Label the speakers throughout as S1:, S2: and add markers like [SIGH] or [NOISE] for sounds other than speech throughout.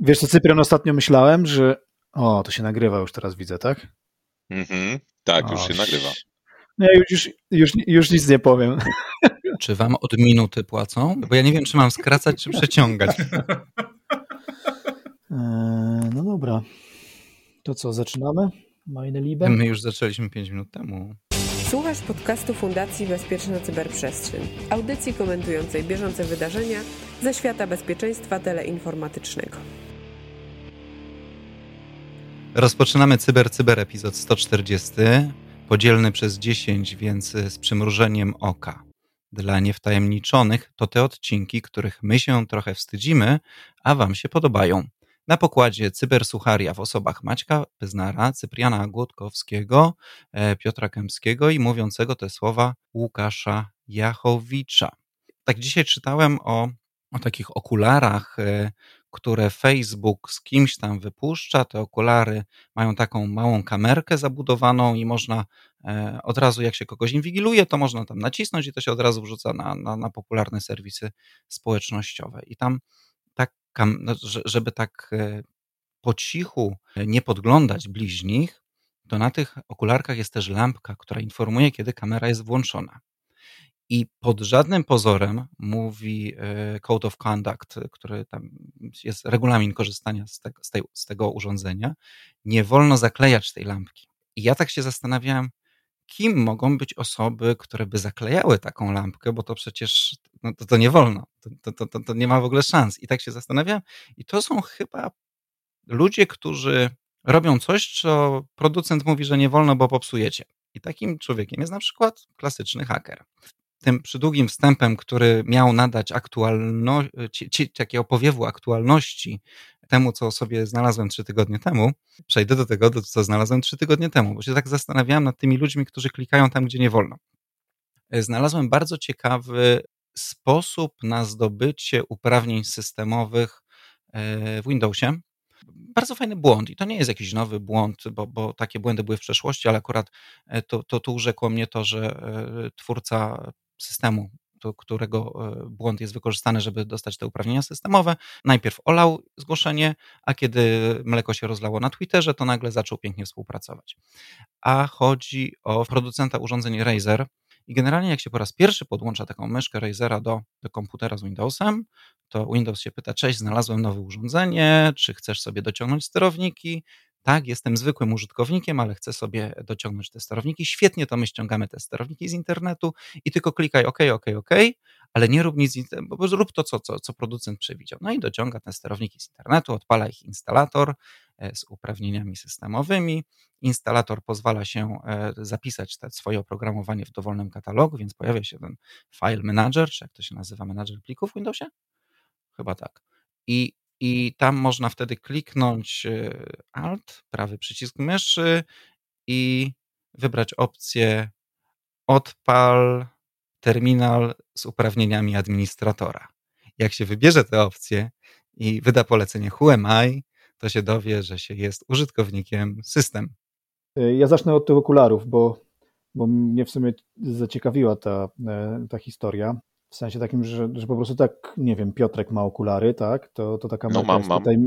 S1: Wiesz co, Cyprian, ostatnio myślałem, że o, to się nagrywa już teraz widzę, tak?
S2: Mhm, tak, już o, się nagrywa.
S1: Nie, już, już, już, już nic nie powiem.
S3: Czy wam od minuty płacą? Bo ja nie wiem, czy mam skracać, czy przeciągać.
S1: Eee, no dobra. To co, zaczynamy? Meine Liebe?
S3: My już zaczęliśmy 5 minut temu.
S4: Słuchasz podcastu Fundacji Bezpieczna Cyberprzestrzeń, audycji komentującej bieżące wydarzenia ze świata bezpieczeństwa teleinformatycznego.
S3: Rozpoczynamy Cyber Cyber epizod 140, podzielny przez 10, więc z przymrużeniem oka. Dla niewtajemniczonych to te odcinki, których my się trochę wstydzimy, a wam się podobają. Na pokładzie cybersucharia w osobach Maćka Pyznara, Cypriana Głodkowskiego, e, Piotra Kępskiego i mówiącego te słowa Łukasza Jachowicza. Tak dzisiaj czytałem o, o takich okularach, e, które Facebook z kimś tam wypuszcza. Te okulary mają taką małą kamerkę zabudowaną i można e, od razu, jak się kogoś inwigiluje, to można tam nacisnąć i to się od razu wrzuca na, na, na popularne serwisy społecznościowe. I tam tak, no, żeby tak e, po cichu nie podglądać bliźnich, to na tych okularkach jest też lampka, która informuje, kiedy kamera jest włączona. I pod żadnym pozorem, mówi e, Code of Conduct, który tam jest regulamin korzystania z tego, z, tej, z tego urządzenia, nie wolno zaklejać tej lampki. I ja tak się zastanawiałem, kim mogą być osoby, które by zaklejały taką lampkę, bo to przecież no to, to nie wolno, to, to, to, to nie ma w ogóle szans. I tak się zastanawiałem. I to są chyba ludzie, którzy robią coś, co producent mówi, że nie wolno, bo popsujecie. I takim człowiekiem jest na przykład klasyczny haker tym przydługim wstępem, który miał nadać aktualności, takiego powiewu aktualności temu, co sobie znalazłem trzy tygodnie temu, przejdę do tego, co znalazłem trzy tygodnie temu, bo się tak zastanawiałem nad tymi ludźmi, którzy klikają tam, gdzie nie wolno. Znalazłem bardzo ciekawy sposób na zdobycie uprawnień systemowych e, w Windowsie. Bardzo fajny błąd i to nie jest jakiś nowy błąd, bo, bo takie błędy były w przeszłości, ale akurat e, to, to, to urzekło mnie to, że e, twórca systemu, do którego e, błąd jest wykorzystany, żeby dostać te uprawnienia systemowe. Najpierw olał zgłoszenie, a kiedy mleko się rozlało na Twitterze, to nagle zaczął pięknie współpracować. A chodzi o producenta urządzeń Razer. I generalnie, jak się po raz pierwszy podłącza taką myszkę Razera do, do komputera z Windowsem, to Windows się pyta: Cześć, znalazłem nowe urządzenie, czy chcesz sobie dociągnąć sterowniki? Tak, jestem zwykłym użytkownikiem, ale chcę sobie dociągnąć te sterowniki. Świetnie, to my ściągamy te sterowniki z internetu i tylko klikaj OK, OK, OK, ale nie rób nic, bo rób to, co, co, co producent przewidział. No i dociąga te sterowniki z internetu, odpala ich instalator e, z uprawnieniami systemowymi. Instalator pozwala się e, zapisać te swoje oprogramowanie w dowolnym katalogu, więc pojawia się ten file manager, czy jak to się nazywa, manager plików w Windowsie? Chyba tak. I i tam można wtedy kliknąć e, Alt, prawy przycisk myszy i wybrać opcję odpal terminal z uprawnieniami administratora. Jak się wybierze tę opcję i wyda polecenie Who am I, to się dowie, że się jest użytkownikiem system.
S1: E, ja zacznę od tych okularów, bo, bo mnie w sumie zaciekawiła ta, e, ta historia. W sensie takim, że, że po prostu tak, nie wiem, Piotrek ma okulary, tak? To, to taka no, mam, jest mam. tutaj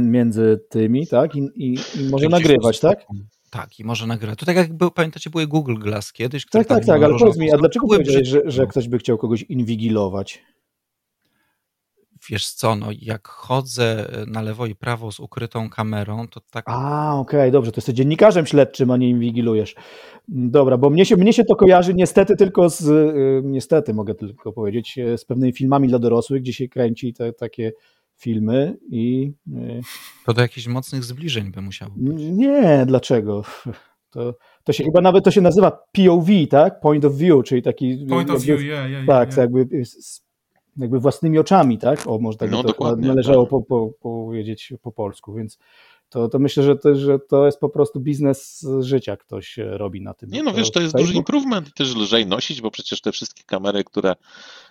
S1: między tymi, tak? I, i, i może nagrywać, tak?
S3: Tak, i może nagrywać. To tak jak był, pamiętacie, były Google Glass kiedyś.
S1: Tak, tak, tak, ale powiedz mi, a dlaczego powiedziałeś, że, że ktoś by chciał kogoś inwigilować?
S3: Wiesz co, no jak chodzę e, na lewo i prawo z ukrytą kamerą, to tak...
S1: A, okej, okay, dobrze, to jesteś dziennikarzem śledczym, a nie inwigilujesz. Dobra, bo mnie się, mnie się to kojarzy niestety tylko z, y, niestety mogę tylko powiedzieć, e, z pewnymi filmami dla dorosłych, gdzie się kręci te takie filmy i...
S3: To do jakichś mocnych zbliżeń by musiało być.
S1: Nie, dlaczego? [LAUGHS] To, to się chyba nawet to się nazywa POV, tak? Point of view, czyli taki...
S5: Point of view, yeah, yeah,
S1: Tak, yeah. jakby jakby własnymi oczami, tak? O, może tak no, to należało tak. po, po, powiedzieć po polsku, więc to, to myślę, że to, że to jest po prostu biznes życia ktoś robi na tym.
S2: Nie no, wiesz, to jest duży improvement i też lżej nosić, bo przecież te wszystkie kamery, które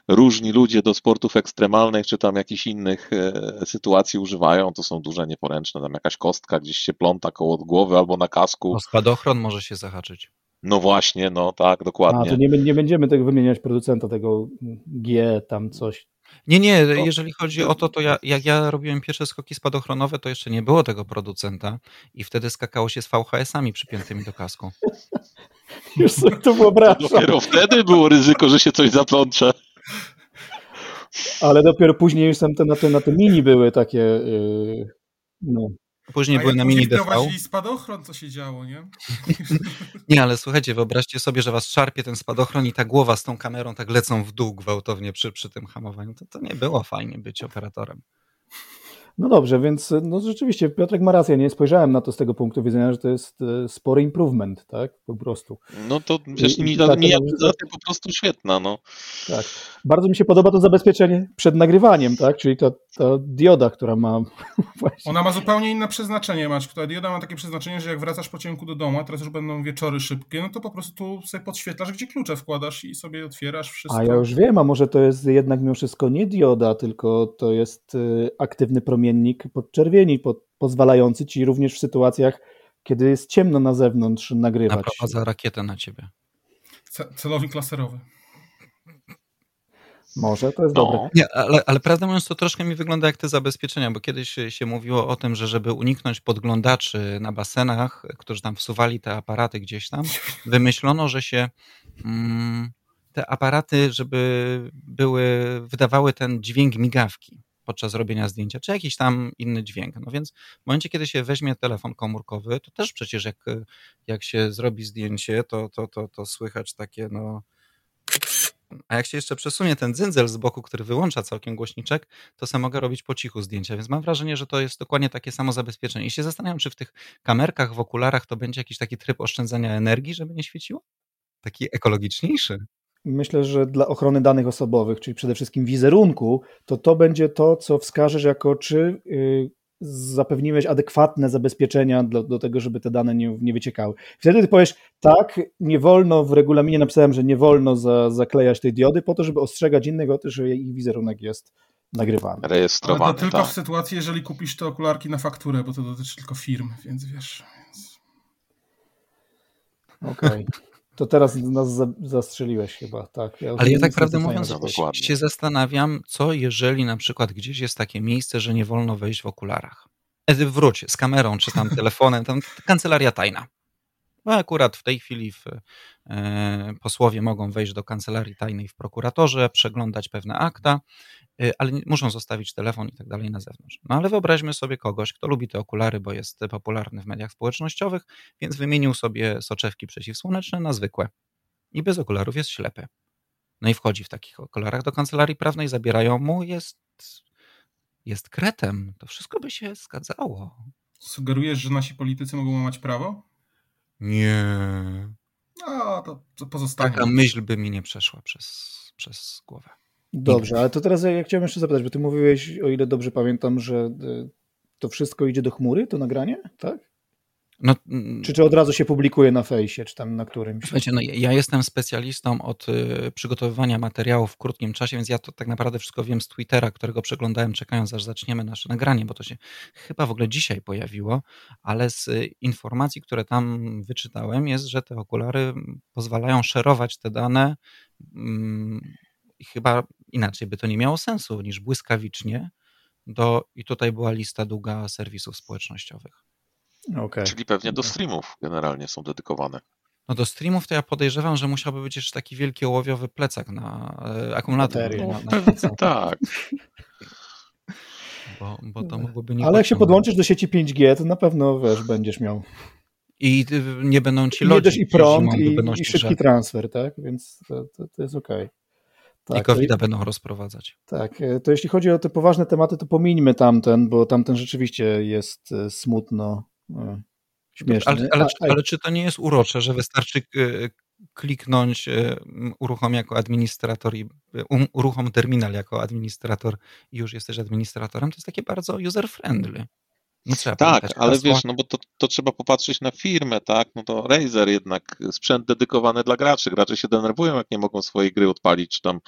S2: różni ludzie do sportów ekstremalnych, czy tam jakichś innych e, sytuacji używają, to są duże nieporęczne, tam jakaś kostka gdzieś się pląta koło głowy albo na kasku.
S3: O spadochron może się zahaczyć.
S2: No właśnie, no tak, dokładnie.
S1: A, to nie, nie będziemy tego wymieniać producenta tego G tam coś.
S3: Nie, nie, jeżeli chodzi o to, to ja, jak ja robiłem pierwsze skoki spadochronowe, to jeszcze nie było tego producenta i wtedy skakało się z VHS-ami przypiętymi do kasku. [LAUGHS]
S1: Już sobie to wyobrażam.
S2: Dopiero wtedy było ryzyko, że się coś zaplącze.
S1: Ale dopiero później już tam te, na, te, na te mini były takie. Yy, no.
S3: Później A były na mini DV.
S5: spadochron, co się działo, nie? [LAUGHS]
S3: nie, ale słuchajcie, wyobraźcie sobie, że was szarpie ten spadochron i ta głowa z tą kamerą tak lecą w dół gwałtownie przy, przy tym hamowaniu. To, to nie było fajnie być operatorem.
S1: No dobrze, więc no rzeczywiście Piotrek ma rację, nie spojrzałem na to z tego punktu widzenia, że to jest e, spory improvement, tak, po prostu.
S2: No to wiesz, I, mi, tak, mi po prostu świetna, no.
S1: Tak. Bardzo mi się podoba to zabezpieczenie przed nagrywaniem, tak, czyli ta, ta dioda, która ma [LAUGHS]
S5: właśnie... Ona ma zupełnie inne przeznaczenie, Masz. Ta dioda ma takie przeznaczenie, że jak wracasz po ciemku do domu, a teraz już będą wieczory szybkie, no to po prostu tu sobie podświetlasz, gdzie klucze wkładasz i sobie otwierasz wszystko.
S1: A ja już wiem, a może to jest jednak mimo wszystko nie dioda, tylko to jest y, aktywny promień promiennik podczerwieni, pod, pozwalający ci również w sytuacjach, kiedy jest ciemno na zewnątrz, nagrywać.
S3: Naprowadza rakietę na ciebie.
S5: Celownik laserowy.
S1: Może, to jest no. dobre.
S3: Nie, ale, ale prawdę mówiąc, to troszkę mi wygląda jak te zabezpieczenia, bo kiedyś się mówiło o tym, że żeby uniknąć podglądaczy na basenach, którzy tam wsuwali te aparaty gdzieś tam, wymyślono, że się mm, te aparaty, żeby były, wydawały ten dźwięk migawki podczas robienia zdjęcia, czy jakiś tam inny dźwięk. No więc w momencie, kiedy się weźmie telefon komórkowy, to też przecież jak, jak się zrobi zdjęcie, to, to, to, to słychać takie no... A jak się jeszcze przesunie ten dzynzel z boku, który wyłącza całkiem głośniczek, to sam mogę robić po cichu zdjęcia, więc mam wrażenie, że to jest dokładnie takie samo zabezpieczenie. I się zastanawiam, czy w tych kamerkach, w okularach to będzie jakiś taki tryb oszczędzania energii, żeby nie świeciło? Taki ekologiczniejszy.
S1: Myślę, że dla ochrony danych osobowych, czyli przede wszystkim wizerunku, to to będzie to, co wskażesz jako czy y, zapewniłeś adekwatne zabezpieczenia do, do tego, żeby te dane nie, nie wyciekały. Wtedy ty powiesz, tak, nie wolno, w regulaminie napisałem, że nie wolno za, zaklejać tej diody po to, żeby ostrzegać innych o tym, że ich wizerunek jest nagrywany.
S2: Rejestrowany,
S5: Ale to tylko
S2: tak.
S5: w sytuacji, jeżeli kupisz te okularki na fakturę, bo to dotyczy tylko firm, więc wiesz. Więc...
S1: Okej. Okay. To teraz nas zastrzeliłeś chyba, tak.
S3: Ja Ale ja tak prawdę mówiąc się zastanawiam, co jeżeli na przykład gdzieś jest takie miejsce, że nie wolno wejść w okularach. Edy wróć z kamerą czy tam telefonem, tam kancelaria tajna. No akurat w tej chwili w, e, posłowie mogą wejść do kancelarii tajnej w prokuratorze, przeglądać pewne akta, e, ale muszą zostawić telefon i tak dalej na zewnątrz. No ale wyobraźmy sobie kogoś, kto lubi te okulary, bo jest popularny w mediach społecznościowych, więc wymienił sobie soczewki przeciwsłoneczne na zwykłe i bez okularów jest ślepy. No i wchodzi w takich okularach do kancelarii prawnej, zabierają mu, jest, jest kretem. To wszystko by się zgadzało.
S5: Sugerujesz, że nasi politycy mogą łamać prawo?
S3: Nie.
S5: No, to, to pozostanie.
S3: Taka myśl by mi nie przeszła przez, przez głowę.
S1: Dobrze, ale to teraz ja chciałem jeszcze zapytać, bo ty mówiłeś, o ile dobrze pamiętam, że y, to wszystko idzie do chmury, to nagranie, tak? No, czy, czy od razu się publikuje na fejsie, czy tam na którymś?
S3: Słuchajcie, no ja jestem specjalistą od y, przygotowywania materiałów w krótkim czasie, więc ja to tak naprawdę wszystko wiem z Twittera, którego przeglądałem czekając aż zaczniemy nasze nagranie, bo to się chyba w ogóle dzisiaj pojawiło, ale z y, informacji, które tam wyczytałem jest, że te okulary pozwalają szerować te dane i chyba inaczej by to nie miało sensu niż błyskawicznie do, i tutaj była lista długa serwisów społecznościowych.
S2: Okay. Czyli pewnie do streamów generalnie są dedykowane.
S3: No do streamów to ja podejrzewam, że musiałby być jeszcze taki wielki ołowiowy plecak na e, akumulator. Na,
S2: na [LAUGHS] tak.
S3: Bo, bo to mogłoby nie
S1: Ale jak się podłączysz do sieci 5G, to na pewno wiesz, będziesz miał.
S3: I nie będą ci lodzić.
S1: I prąd, i, i szybki transfer, tak? Więc to, to, to jest okej. Okay.
S3: Tak, I covid będą rozprowadzać.
S1: Tak, e, to jeśli chodzi o te poważne tematy, to pomińmy tamten, bo tamten rzeczywiście jest e, smutno Śmieszny.
S3: Ale, ale, ale, czy to nie jest urocze, że wystarczy e, kliknąć e, uruchom jako administrator i um, uruchom terminal jako administrator i już jesteś administratorem? To jest takie bardzo user-friendly.
S2: Nie trzeba tak, ale hasła. wiesz, no bo to, to trzeba popatrzeć na firmę, tak? No to Razer jednak sprzęt dedykowany dla graczy. Gracze się denerwują, jak nie mogą swojej gry odpalić, czy tam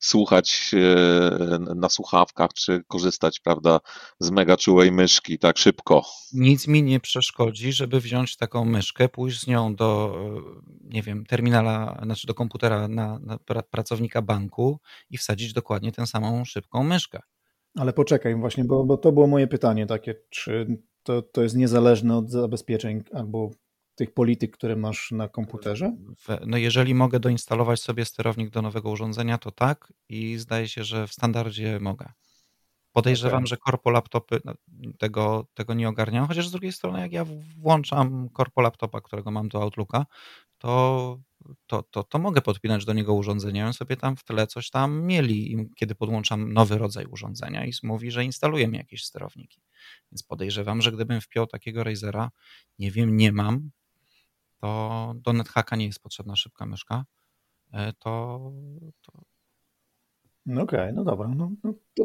S2: słuchać e, na słuchawkach, czy korzystać, prawda, z mega czułej myszki tak szybko.
S3: Nic mi nie przeszkodzi, żeby wziąć taką myszkę, pójść z nią do, e, nie wiem, terminala, znaczy do komputera na, na pracownika banku i wsadzić dokładnie tę samą szybką myszkę.
S1: Ale poczekaj właśnie, bo, bo to było moje pytanie takie, czy to, to jest niezależne od zabezpieczeń albo tych polityk, które masz na komputerze?
S3: No jeżeli mogę doinstalować sobie sterownik do nowego urządzenia, to tak i zdaje się, że w standardzie mogę. Podejrzewam, okay. że korpo laptopy no, tego, tego nie ogarniają, chociaż z drugiej strony jak ja włączam korpo laptopa, którego mam do Outlooka, to to, to, to mogę podpinać do niego urządzenie. On sobie tam w tle coś tam mieli, kiedy podłączam nowy rodzaj urządzenia i mówi, że instaluje mi jakieś sterowniki. Więc podejrzewam, że gdybym wpiął takiego Razera, nie wiem, nie mam, to do NetHacka nie jest potrzebna szybka myszka, e, to... to...
S1: No okej, okay, no dobra. No, no to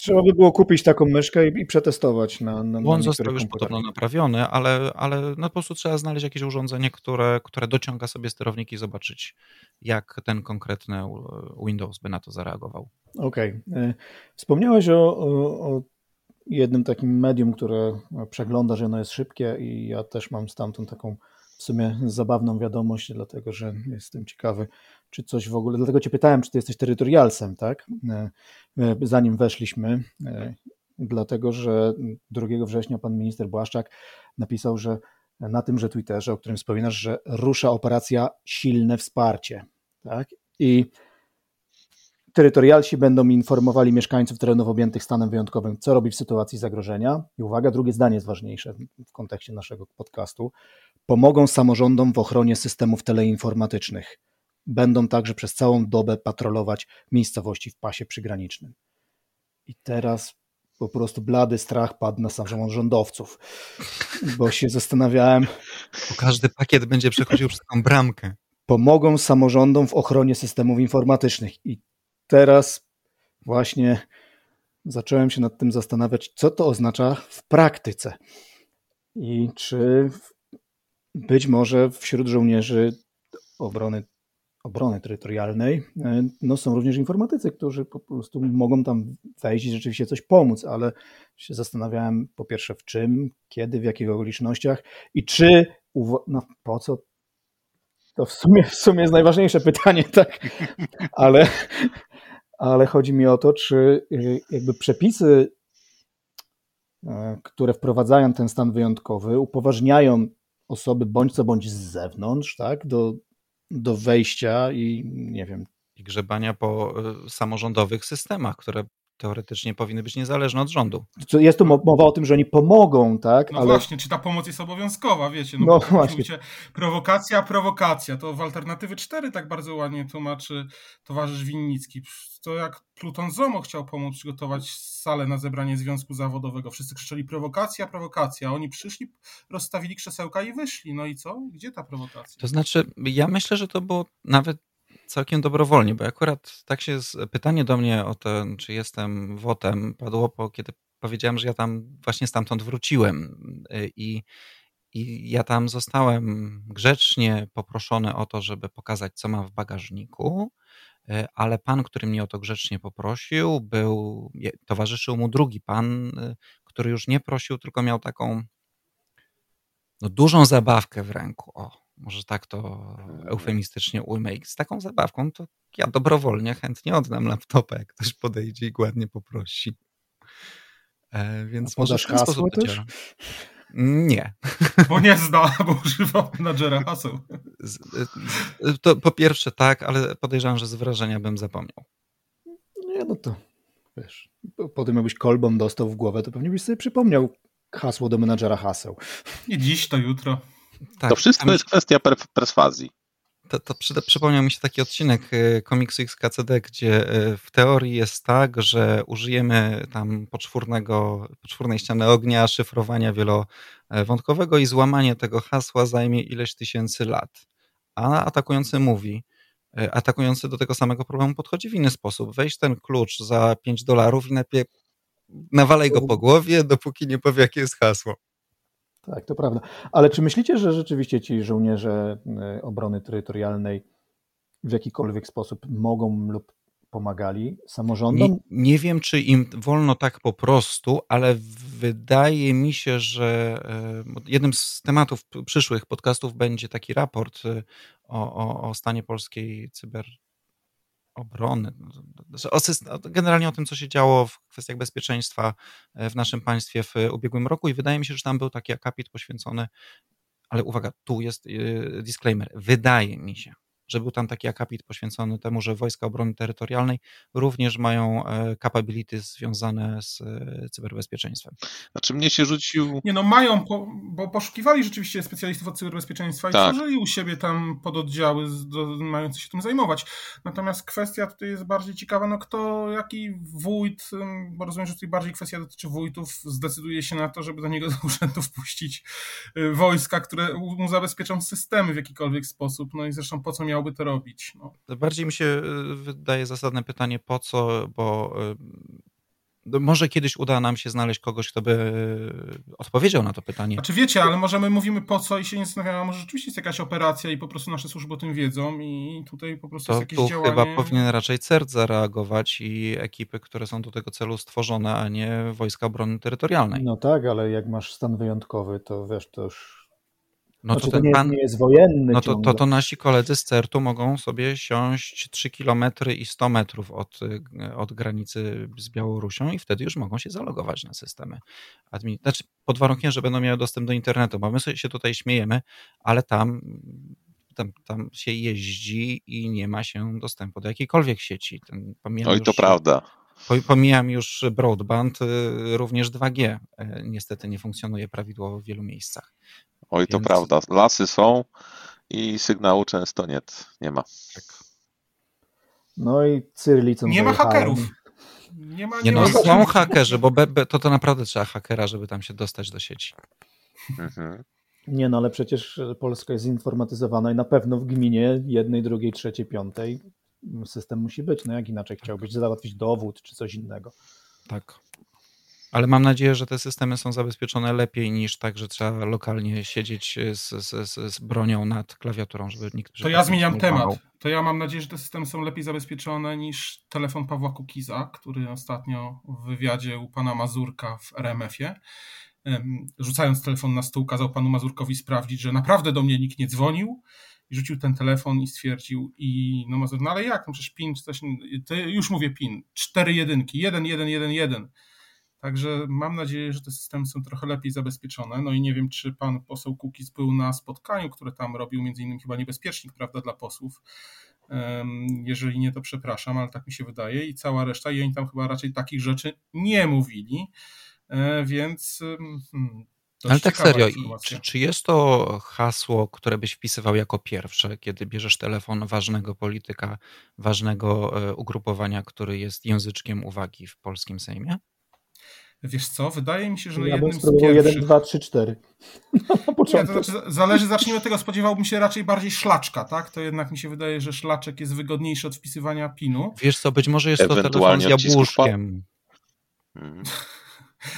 S1: Trzeba by było kupić taką myszkę i, i przetestować na, na,
S3: na On został już podobno naprawiony, ale, ale no po prostu trzeba znaleźć jakieś urządzenie, które, które dociąga sobie sterowniki i zobaczyć, jak ten konkretny Windows by na to zareagował.
S1: Okej. Okay. Wspomniałeś o, o, o, jednym takim medium, które przegląda, że ono jest szybkie i ja też mam stamtąd taką w sumie zabawną wiadomość, dlatego że jestem ciekawy, czy coś w ogóle. Dlatego Cię pytałem, czy Ty jesteś terytorialsem, tak? E, e, zanim weszliśmy, e, dlatego że 2 września pan minister Błaszczak napisał, że na tymże Twitterze, o którym wspominasz, że rusza operacja Silne Wsparcie, tak? I terytorialsi będą informowali mieszkańców terenów objętych stanem wyjątkowym, co robić w sytuacji zagrożenia. I uwaga, drugie zdanie jest ważniejsze w kontekście naszego podcastu. Pomogą samorządom w ochronie systemów teleinformatycznych będą także przez całą dobę patrolować miejscowości w pasie przygranicznym. I teraz po prostu blady strach padł na samorządowców, bo się zastanawiałem.
S3: Bo każdy pakiet będzie przechodził przez tą bramkę.
S1: Pomogą samorządom w ochronie systemów informatycznych. I teraz właśnie zacząłem się nad tym zastanawiać, co to oznacza w praktyce. I czy być może wśród żołnierzy obrony obrony terytorialnej, e, no są również informatycy, którzy po prostu mogą tam wejść i rzeczywiście coś pomóc, ale się zastanawiałem po pierwsze w czym, kiedy, w jakich okolicznościach i czy, no po co, to w sumie, w sumie jest najważniejsze pytanie, [LAUGHS] tak, ale, ale chodzi mi o to, czy y, jakby przepisy, e, które wprowadzają ten stan wyjątkowy, upoważniają osoby bądź co bądź z zewnątrz, tak, do do wejścia i nie wiem.
S3: I grzebania po y, samorządowych systemach, które teoretycznie powinny być niezależne od rządu.
S1: Jest tu mowa o tym, że oni pomogą, tak?
S5: No ale... właśnie, czy ta pomoc jest obowiązkowa, wiecie? No, no właśnie. prowokacja, prowokacja. To w Alternatywy 4 tak bardzo ładnie tłumaczy towarzysz Winnicki. To jak Pluton Zomo chciał pomóc przygotować salę na zebranie związku zawodowego. Wszyscy krzyczeli prowokacja, prowokacja. Oni przyszli, rozstawili krzesełka i wyszli. No i co? Gdzie ta prowokacja?
S3: To znaczy, ja myślę, że to było nawet całkiem dobrowolnie, bo akurat tak się pytanie do mnie o to, czy jestem wotem, padło po, kiedy powiedziałem, że ja tam właśnie stamtąd wróciłem y, i, i ja tam zostałem grzecznie poproszony o to, żeby pokazać, co mam w bagażniku, y, ale pan, który mnie o to grzecznie poprosił, był, towarzyszył mu drugi pan, y, który już nie prosił, tylko miał taką no, dużą zabawkę w ręku. O, może tak to eufemistycznie ujmę. I z taką zabawką to ja dobrowolnie, chętnie oddam laptopa, jak ktoś podejdzie i ładnie poprosi. E, więc może w ten sposób. Nie.
S5: Bo nie zna, bo używa menadżera haseł.
S3: To po pierwsze tak, ale podejrzewam, że z wrażenia bym zapomniał.
S1: Nie, no to wiesz, po tym jakbyś kolbą dostał w głowę, to pewnie byś sobie przypomniał hasło do menadżera haseł.
S5: Nie dziś, to jutro.
S2: Tak, to wszystko jest kwestia perswazji.
S3: To, to przy, przypomniał mi się taki odcinek y, komiksu XKCD, gdzie y, w teorii jest tak, że użyjemy tam poczwórnego, poczwórnej ściany ognia, szyfrowania wielowątkowego i złamanie tego hasła zajmie ileś tysięcy lat. A atakujący mówi, y, atakujący do tego samego problemu podchodzi w inny sposób. Weź ten klucz za 5 dolarów i najpierw nawalaj go po głowie, dopóki nie powie, jakie jest hasło.
S1: Tak, to prawda. Ale czy myślicie, że rzeczywiście ci żołnierze e, obrony terytorialnej w jakikolwiek sposób mogą lub pomagali samorządom?
S3: Nie, nie, wiem, czy im wolno tak po prostu, ale wydaje mi się, że e, jednym z tematów przyszłych podcastów będzie taki raport e, o, o, o stanie polskiej cyber obrony, generalnie o tym, co się działo w kwestiach bezpieczeństwa e, w naszym państwie w ubiegłym roku i wydaje mi się, że tam był taki akapit poświęcony, ale uwaga, tu jest disclaimer, wydaje mi się, że był tam taki akapit poświęcony temu, że Wojska Obrony Terytorialnej również mają e, capability związane z e, cyberbezpieczeństwem.
S2: Znaczy mnie się rzucił...
S5: Nie no, mają, bo poszukiwali rzeczywiście specjalistów od cyberbezpieczeństwa tak. i tworzyli u siebie tam pododdziały mające się tym zajmować. Natomiast kwestia tutaj jest bardziej ciekawa, no kto, jaki wójt, bo rozumiem, że tutaj bardziej kwestia dotyczy wójtów, zdecyduje się na to, żeby do niego do urzędu wpuścić y, wojska, które mu zabezpieczą systemy w jakikolwiek sposób. No i zresztą po co miał miałby to robić. No.
S3: Bardziej mi się y, wydaje zasadne pytanie, po co, bo y, może kiedyś uda nam się znaleźć kogoś, kto by y, odpowiedział na to pytanie.
S5: Znaczy wiecie, ale możemy mówimy po co i się nie zastanawiamy, a może rzeczywiście jest jakaś operacja i po prostu nasze służby o tym wiedzą i tutaj po prostu
S3: to
S5: jest jakieś
S3: tu
S5: działanie.
S3: chyba powinien raczej CERT zareagować i ekipy, które są do tego celu stworzone, a nie Wojska Obrony Terytorialnej.
S1: No tak, ale jak masz stan wyjątkowy, to wiesz, to już
S3: no
S1: znaczy, to, ten to nie, pan, nie jest wojenny.
S3: No to, to, to, nasi koledzy z CERT-u mogą sobie siąść 3 km i 100 metrów od, od granicy z Białorusią i wtedy już mogą się zalogować na systemy. Admin... Znaczy, pod warunkiem, że będą miały dostęp do internetu, bo my sobie się tutaj śmiejemy, ale tam, tam, tam się jeździ i nie ma się dostępu do jakiejkolwiek sieci.
S2: Ten, Oj, już, to prawda.
S3: Pomijam już broadband, y, również 2G y, niestety nie funkcjonuje prawidłowo w wielu miejscach.
S2: Oj, to Więc... prawda. Lasy są i sygnału często nie, nie ma. Tak.
S1: No i cyrylicą
S5: Nie ma hakerów.
S3: Nie, ma, nie, nie no, ma są hakerzy, bo be, be, to, to naprawdę trzeba hakera, żeby tam się dostać do sieci.
S1: Mhm. Nie no, ale przecież Polska jest zinformatyzowana i na pewno w gminie jednej, drugiej, trzeciej, piątej system musi być. No jak inaczej chciałbyś załatwić dowód czy coś innego.
S3: Tak. Ale mam nadzieję, że te systemy są zabezpieczone lepiej niż tak, że trzeba lokalnie siedzieć z, z, z, z bronią nad klawiaturą, żeby nikt
S5: To ja zmieniam temat. To ja mam nadzieję, że te systemy są lepiej zabezpieczone niż telefon Pawła Kukiza, który ostatnio w wywiadzie u pana Mazurka w RMF-ie rzucając telefon na stół, kazał panu Mazurkowi sprawdzić, że naprawdę do mnie nikt nie dzwonił i rzucił ten telefon i stwierdził i no Mazur, no ale jak, no przecież PIN, coś, już mówię PIN, cztery jedynki, jeden, jeden, jeden, jeden. Także mam nadzieję, że te systemy są trochę lepiej zabezpieczone. No i nie wiem, czy pan poseł Kukiz był na spotkaniu, które tam robił, między innymi chyba niebezpiecznik, prawda, dla posłów. Jeżeli nie, to przepraszam, ale tak mi się wydaje. I cała reszta, i oni tam chyba raczej takich rzeczy nie mówili. E, więc. Hmm,
S3: ale tak serio, czy, czy, jest to hasło, które byś wpisywał jako pierwsze, kiedy bierzesz telefon ważnego polityka, ważnego e, ugrupowania, który jest języczkiem uwagi w polskim Sejmie?
S5: Wiesz co, wydaje mi się, że
S1: ja
S5: jednym
S1: z pierwszych... 1, 2, 3, 4.
S5: Nie, to znaczy, zależy, zacznijmy od tego, spodziewałbym się raczej bardziej szlaczka, tak? To jednak mi się wydaje, że szlaczek jest wygodniejszy od wpisywania pinu.
S3: Wiesz co, być może jest to telefon z jabłuszkiem. Hmm.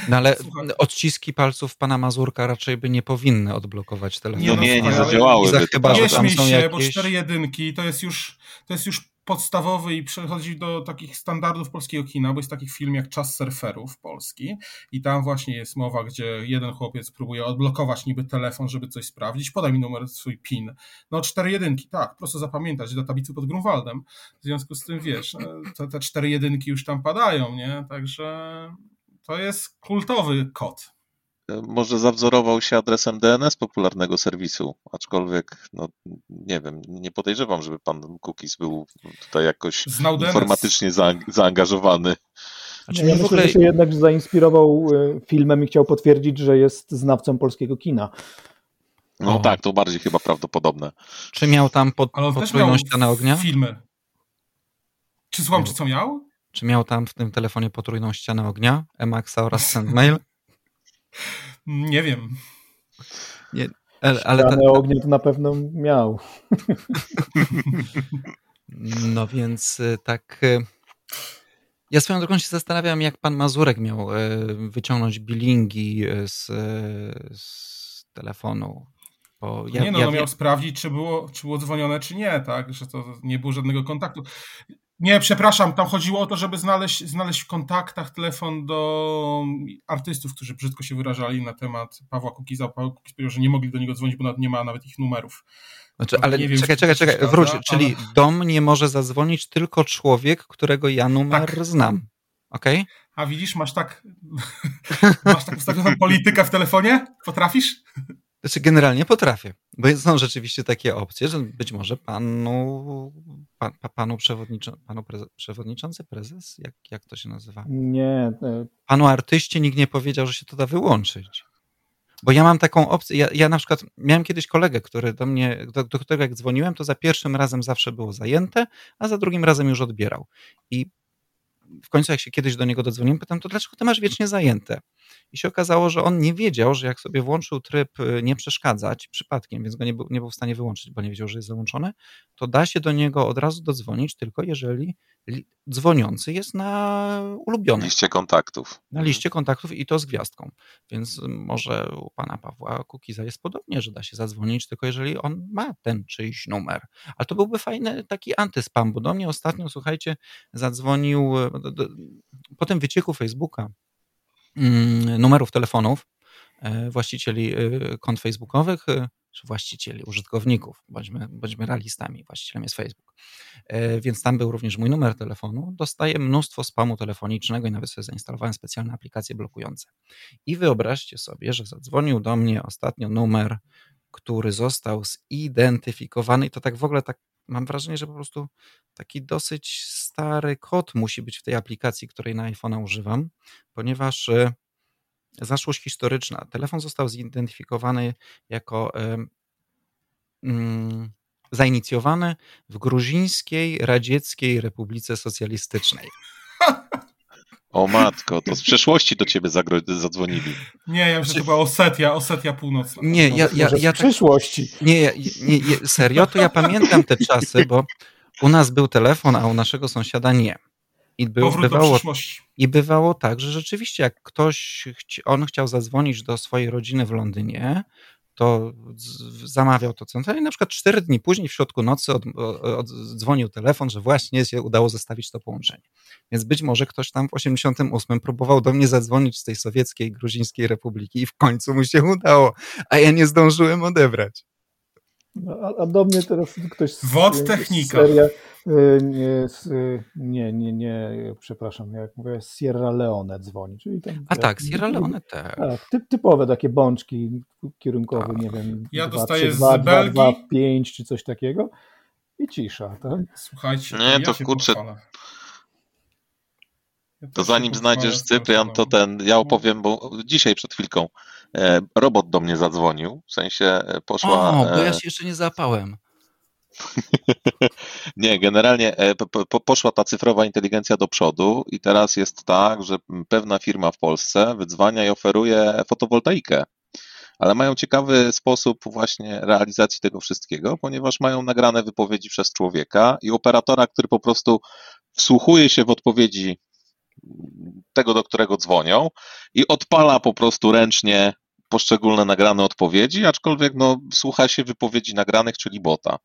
S3: No ale Słuchaj. odciski palców pana Mazurka raczej by nie powinny odblokować telefonu.
S2: Nie, no, nie, nie zadziałałyby.
S5: Chyba, nie śmiej się, jakieś... bo cztery jedynki to jest już, to jest już podstawowy i przechodzi do takich standardów polskiego kina, bo jest taki film jak Czas surferów polski i tam właśnie jest mowa, gdzie jeden chłopiec próbuje odblokować niby telefon, żeby coś sprawdzić, podaj mi numer swój PIN. No cztery jedynki, tak, prosto zapamiętać, do tablicy pod Grunwaldem. W związku z tym, wiesz, te, te cztery jedynki już tam padają, nie? Także to jest kultowy kod
S2: może zawzorował się adresem DNS popularnego serwisu, aczkolwiek no, nie wiem, nie podejrzewam, żeby pan Cookies był tutaj jakoś informatycznie zaangażowany.
S1: Znaczy, ja myślę, ogóle... że się jednak zainspirował e, filmem i chciał potwierdzić, że jest znawcą polskiego kina.
S2: No o. tak, to bardziej chyba prawdopodobne.
S3: Czy miał tam pod, potrójną ścianę ognia?
S5: Filmy. Czy słucham, czy co miał?
S3: Czy miał tam w tym telefonie potrójną ścianę ognia, Emaxa oraz SendMail?
S5: Nie wiem.
S1: Nie, ale, ale ta... ognia to na pewno miał. [LAUGHS]
S3: No więc y, tak. Y, Ja swoją drogą się zastanawiam, jak pan Mazurek miał wyciągnąć bilingi z, z telefonu.
S5: Bo ja, nie, no, ja, no miał sprawdzić, czy było, czy było dzwonione, czy nie, tak? Że to nie było żadnego kontaktu. Nie, przepraszam, tam chodziło o to, żeby znaleźć, znaleźć w kontaktach telefon do artystów, którzy brzydko się wyrażali na temat Pawła Kukiza. Paweł Kukiz powiedział, że nie mogli do niego dzwonić, bo nie ma nawet ich numerów.
S3: Znaczy, ale nie czekaj, czekaj, czekaj, wróć, ale... czyli dom nie może zadzwonić tylko człowiek, którego ja numer tak. znam. Okej? Okay?
S5: A widzisz, masz tak, [LAUGHS] masz tak ustawioną politykę w telefonie? Potrafisz?
S3: Znaczy, generalnie potrafię, bo są rzeczywiście takie opcje, że być może panu, pan, panu, przewodniczą, panu preze, przewodniczący prezes, jak, jak to się nazywa?
S1: Nie. E,
S3: panu artyście nikt nie powiedział, że się to da wyłączyć. Bo ja mam taką opcję, ja, ja na przykład miałem kiedyś kolegę, który do mnie, do, do którego jak dzwoniłem, to za pierwszym razem zawsze było zajęte, a za drugim razem już odbierał. I w końcu jak się kiedyś do niego dodzwoniłem, pytam, to dlaczego ty masz wiecznie zajęte? I się okazało, że on nie wiedział, że jak sobie włączył tryb y, nie przeszkadzać przypadkiem, więc go nie był, nie był w stanie wyłączyć, bo nie wiedział, że jest załączone, to da się do niego od razu dodzwonić, tylko jeżeli dzwoniący jest na ulubionym.
S2: liście kontaktów.
S3: Na mhm. liście kontaktów i to z gwiazdką. Więc może u pana Pawła Kukiza jest podobnie, że da się zadzwonić, tylko jeżeli on ma ten czyjś numer. Ale to byłby fajny taki antyspam, bo do mnie ostatnio, słuchajcie, zadzwonił po tym wycieku Facebooka mm, numerów telefonów e, właścicieli e, kont facebookowych, e, czy właścicieli, użytkowników, bądźmy, bądźmy realistami, właścicielem jest Facebook. E, więc tam był również mój numer telefonu. Dostaję mnóstwo spamu telefonicznego i nawet sobie zainstalowałem specjalne aplikacje blokujące. I wyobraźcie sobie, że zadzwonił do mnie ostatnio numer, który został zidentyfikowany i to tak w ogóle tak mam wrażenie, że po prostu taki dosyć stary kod musi być w tej aplikacji, której na iPhone'a używam, ponieważ e, zaszłość historyczna. Telefon został zidentyfikowany jako mm, zainicjowany w Gruzińskiej Radzieckiej Republice Socjalistycznej.
S2: O matko, to z przeszłości do ciebie zadzwonili.
S5: Nie, ja myślę, że to była Osetia, Osetia Północna.
S3: Nie, ja, ja, ja,
S1: ja przyszłości.
S3: Nie, nie, nie, serio, to ja pamiętam te czasy, bo u nas był telefon, a u naszego sąsiada nie.
S5: I był, Powrót bywało,
S3: I bywało tak, że rzeczywiście jak ktoś, on chciał zadzwonić do swojej rodziny w Londynie, to zamawiał to centralnie i na przykład cztery dni później w środku nocy od, od, dzwonił telefon, że właśnie się udało zostawić to połączenie. Więc być może ktoś tam w 88 próbował do mnie zadzwonić z tej sowieckiej, gruzińskiej republiki i w końcu mu się udało, a ja nie zdążyłem odebrać.
S1: No, a, a, do mnie teraz ktoś...
S5: Wod technika. Seria,
S1: y, nie, nie, nie, nie, przepraszam, jak mówię, Sierra Leone dzwoni. Czyli
S3: tam, a tak, Sierra Leone też.
S1: Tak, typ, typowe takie bączki kierunkowe, tak. nie wiem,
S5: ja 2, dostaję 3, 2, z 2, Belgii. 2,
S1: 5 czy coś takiego i cisza, tak?
S5: Słuchajcie,
S2: nie, to, ja kurczę, ja to zanim znajdziesz Cyprian, to ten, ja opowiem, bo dzisiaj przed chwilką robot do mnie zadzwonił, w sensie e, poszła...
S3: O, bo ja e, się jeszcze nie zapałem. [LAUGHS]
S2: nie, generalnie poszła ta cyfrowa inteligencja do przodu i teraz jest tak, że pewna firma w Polsce wydzwania i oferuje fotowoltaikę. Ale mają ciekawy sposób właśnie realizacji tego wszystkiego, ponieważ mają nagrane wypowiedzi przez człowieka i operatora, który po prostu wsłuchuje się w odpowiedzi tego, do którego dzwonią i odpala po prostu ręcznie poszczególne nagrane odpowiedzi, aczkolwiek no, słucha się wypowiedzi nagranych, czyli bota.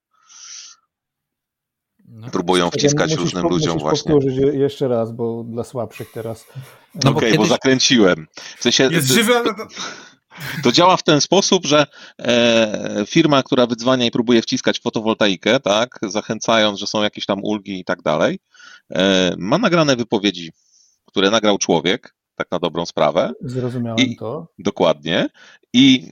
S2: No, Próbują wciskać musisz, różnym ludziom właśnie.
S1: powtórzyć jeszcze raz, bo dla słabszych teraz.
S2: No Okej, okay, bo, kiedyś... bo zakręciłem. W sensie, Jest żywy, ale... To działa w ten sposób, że e, firma, która wydzwania i próbuje wciskać fotowoltaikę, tak, zachęcając, że są jakieś tam ulgi i tak dalej, e, ma nagrane wypowiedzi, które nagrał człowiek, tak na dobrą sprawę.
S1: Zrozumiałem I, to.
S2: Dokładnie. I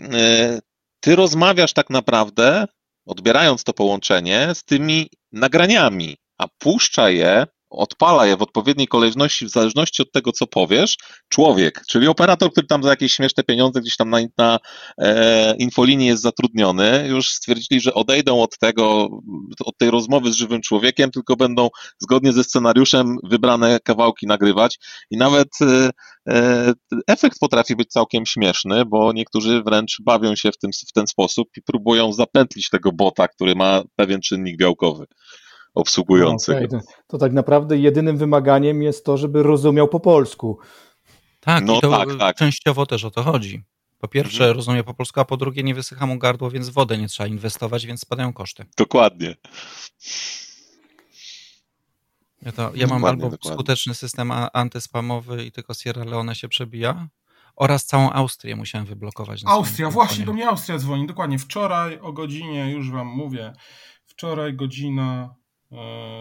S2: y, ty rozmawiasz tak naprawdę, odbierając to połączenie, z tymi nagraniami, a puszcza je odpala je w odpowiedniej kolejności, w zależności od tego, co powiesz, człowiek, czyli operator, który tam za jakieś śmieszne pieniądze gdzieś tam na, na e, infolinii jest zatrudniony, już stwierdzili, że odejdą od tego, od tej rozmowy z żywym człowiekiem, tylko będą zgodnie ze scenariuszem wybrane kawałki nagrywać i nawet e, e efekt potrafi być całkiem śmieszny, bo niektórzy wręcz bawią się w, tym, w ten sposób i próbują zapętlić tego bota, który ma pewien czynnik białkowy. Obsługujących.
S1: No, okay. to, to, tak naprawdę jedynym wymaganiem jest to, żeby rozumiał po polsku.
S3: Tak, no, i to tak, tak. częściowo też o to chodzi. Po pierwsze mhm. rozumie po polsku, a po drugie nie wysycha mu gardło, więc wodę nie trzeba inwestować, więc spadają koszty.
S2: Dokładnie.
S3: Ja, to, ja mam albo dokładnie. skuteczny system antyspamowy i tylko Sierra Leone się przebija, oraz całą Austrię musiałem wyblokować.
S5: Austria, właśnie do mnie Austria dzwoni, dokładnie. Wczoraj o godzinie, już wam mówię, wczoraj godzina,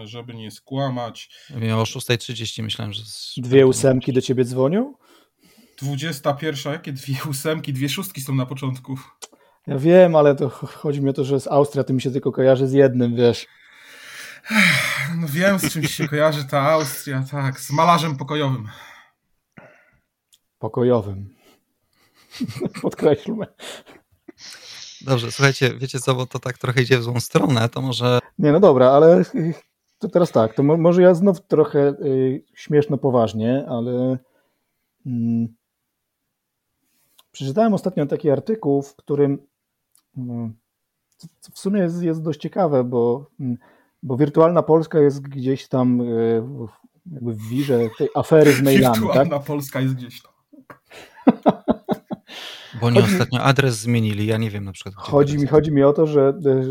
S5: żeby nie skłamać.
S3: Ja o 6.30 myślałem, że...
S1: Dwie ósemki do ciebie dzwonią?
S5: 21, jakie dwie ósemki, dwie szóstki są na początku.
S1: Ja wiem, ale to chodzi mi o to, że z Austria to mi się tylko kojarzy z jednym, wiesz.
S5: No wiem, z czym się kojarzy ta Austria, tak, z malarzem pokojowym.
S1: Pokojowym. [LAUGHS] Podkreślmy.
S3: Dobrze, słuchajcie, wiecie co, bo to tak trochę idzie w złą stronę, to może...
S1: Nie, no dobra, ale to teraz tak, to może ja znów trochę y, śmieszno poważnie, ale y, przeczytałem ostatnio taki artykuł, w którym y, w sumie jest, jest dość ciekawe, bo, mm, bo wirtualna Polska jest gdzieś tam y, jakby w wirze tej afery z mailami.
S5: Wirtualna tak? Polska jest gdzieś tam. [LAUGHS]
S3: Bo oni chodzi... ostatnio adres zmienili, ja nie wiem na przykład.
S1: Chodzi mi, chodzi mi o to, że, że,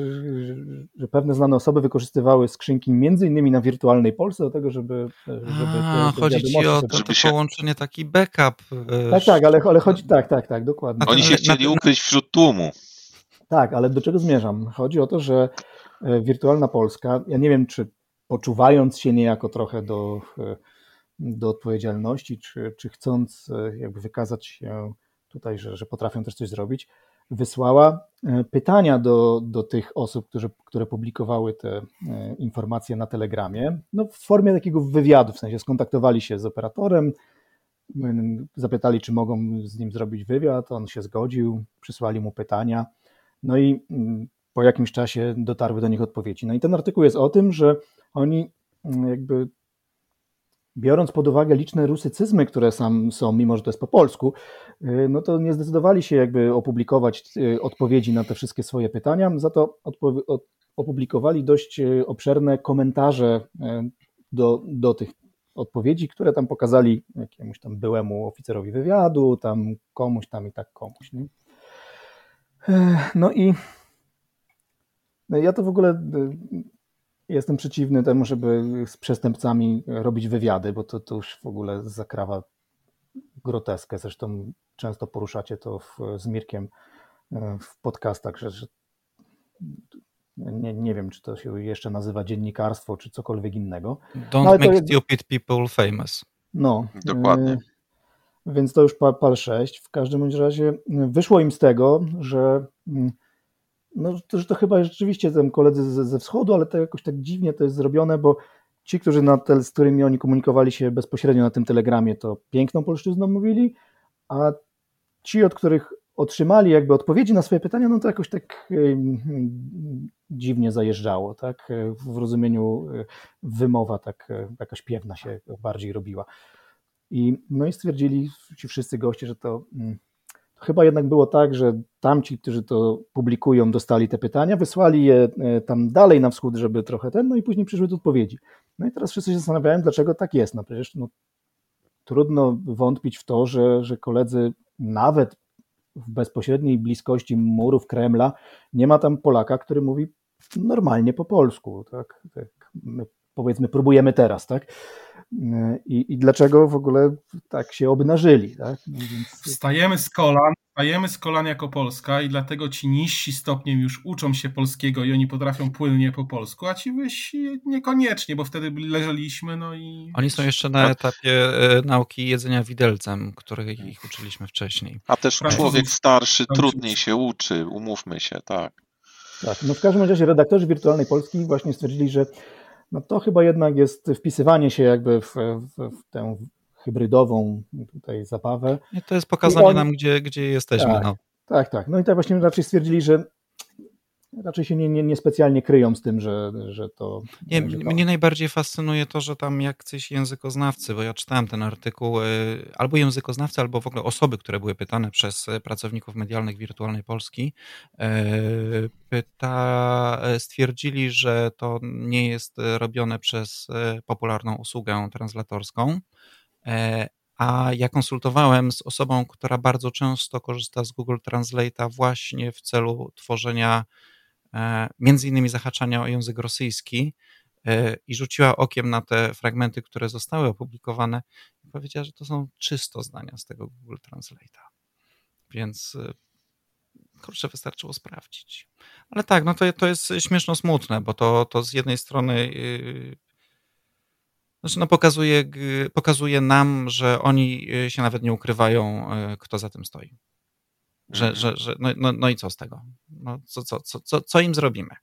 S1: że, pewne znane osoby wykorzystywały skrzynki między innymi na wirtualnej Polsce do tego, żeby... żeby
S3: A, te, te chodzi ci o to, to się... połączenie, taki backup.
S1: E, tak, tak, ale, ale chodzi, tak, tak, tak, dokładnie.
S2: Oni się chcieli ukryć wśród tłumu.
S1: Tak, ale do czego zmierzam? Chodzi o to, że e, wirtualna Polska, ja nie wiem, czy poczuwając się niejako trochę do, e, do odpowiedzialności, czy, czy chcąc jakby wykazać się tutaj, że, że potrafią też coś zrobić, wysłała e, pytania do, do tych osób, którzy, które publikowały te e, informacje na Telegramie, no w formie takiego wywiadu, w sensie skontaktowali się z operatorem, zapytali, czy mogą z nim zrobić wywiad, on się zgodził, przysłali mu pytania, no i po jakimś czasie dotarły do nich odpowiedzi. No i ten artykuł jest o tym, że oni jakby biorąc pod uwagę liczne rusycyzmy, które sam są, mimo że to jest po polsku, y, no to nie zdecydowali się jakby opublikować y, odpowiedzi na te wszystkie swoje pytania, za to opublikowali dość y, obszerne komentarze do, do tych odpowiedzi, które tam pokazali jakiemuś tam byłemu oficerowi wywiadu, tam komuś tam i tak komuś. Nie? No i no ja to w ogóle Jestem przeciwny temu, żeby z przestępcami robić wywiady, bo to, to już w ogóle zakrawa groteskę. Zresztą często poruszacie to w, z Mirkiem e, w podcastach, że, że nie, nie wiem, czy to się jeszcze nazywa dziennikarstwo, czy cokolwiek innego.
S3: Don't no, make stupid people famous.
S1: No.
S2: Dokładnie. E,
S1: więc to już pal, pal 6. W każdym bądź razie wyszło im z tego, że mm, no, że to chyba rzeczywiście tam koledzy ze, ze wschodu, ale to jakoś tak dziwnie to jest zrobione, bo ci, którzy na te, z którymi oni komunikowali się bezpośrednio na tym telegramie, to piękną polszczyzną mówili, a ci, od których otrzymali jakby odpowiedzi na swoje pytania, no to jakoś tak dziwnie zajeżdżało, tak? W rozumieniu e, wymowa tak e, jakaś piewna się bardziej robiła. I, no i stwierdzili ci wszyscy goście, że to mm, chyba jednak było tak, że tamci, którzy to publikują, dostali te pytania, wysłali je e, tam dalej na wschód, żeby trochę ten, no i później przyszły do odpowiedzi. No i teraz wszyscy się zastanawiają, dlaczego tak jest. No przecież no, trudno wątpić w to, że, że koledzy nawet w bezpośredniej bliskości murów Kremla nie ma tam Polaka, który mówi normalnie po polsku. Tak? tak my powiedzmy, próbujemy teraz, tak? I, i dlaczego w ogóle tak się obnażyli, tak? No
S5: więc... Wstajemy z kolan, wstajemy z kolan jako Polska i dlatego ci niżsi stopniem już uczą się polskiego i oni potrafią płynnie po polsku, a ci wyżsi niekoniecznie, bo wtedy leżeliśmy, no i...
S3: Oni są jeszcze na etapie e, nauki jedzenia widelcem, których ich uczyliśmy wcześniej.
S2: A też człowiek starszy trudniej się uczy, umówmy się, tak.
S1: Tak, no w każdym razie redaktorzy Wirtualnej Polski właśnie stwierdzili, że no to chyba jednak jest wpisywanie się jakby w, w, w tę hybrydową tutaj zabawę.
S3: I to jest pokazanie oni... nam, gdzie, gdzie jesteśmy.
S1: Tak,
S3: no.
S1: tak, tak. No i tak właśnie raczej stwierdzili, że raczej się nie, nie, nie specjalnie kryją z tym, że, że to.
S3: Nie, mnie najbardziej fascynuje to, że tam jacyś językoznawcy, bo ja czytałem ten artykuł, y, albo językoznawcy, albo w ogóle osoby, które były pytane przez pracowników medialnych Wirtualnej Polski, y, pyta, stwierdzili, że to nie jest robione przez popularną usługę translatorską. A ja konsultowałem z osobą, która bardzo często korzysta z Google Translate'a właśnie w celu tworzenia E, między innymi zahaczania o język rosyjski e, i rzuciła okiem na te fragmenty, które zostały opublikowane i powiedziała, że to są czysto zdania z tego Google Translate'a. Więc e, kurczę, wystarczyło sprawdzić. Ale tak, no to, to jest śmieszno smutne, bo to, to z jednej strony znaczy no pokazuje, pokazuje nam, że oni się nawet nie ukrywają, kto za tym stoi. Że, że, że no, no, no i co z tego? No, co, co, co, co, co im zrobimy?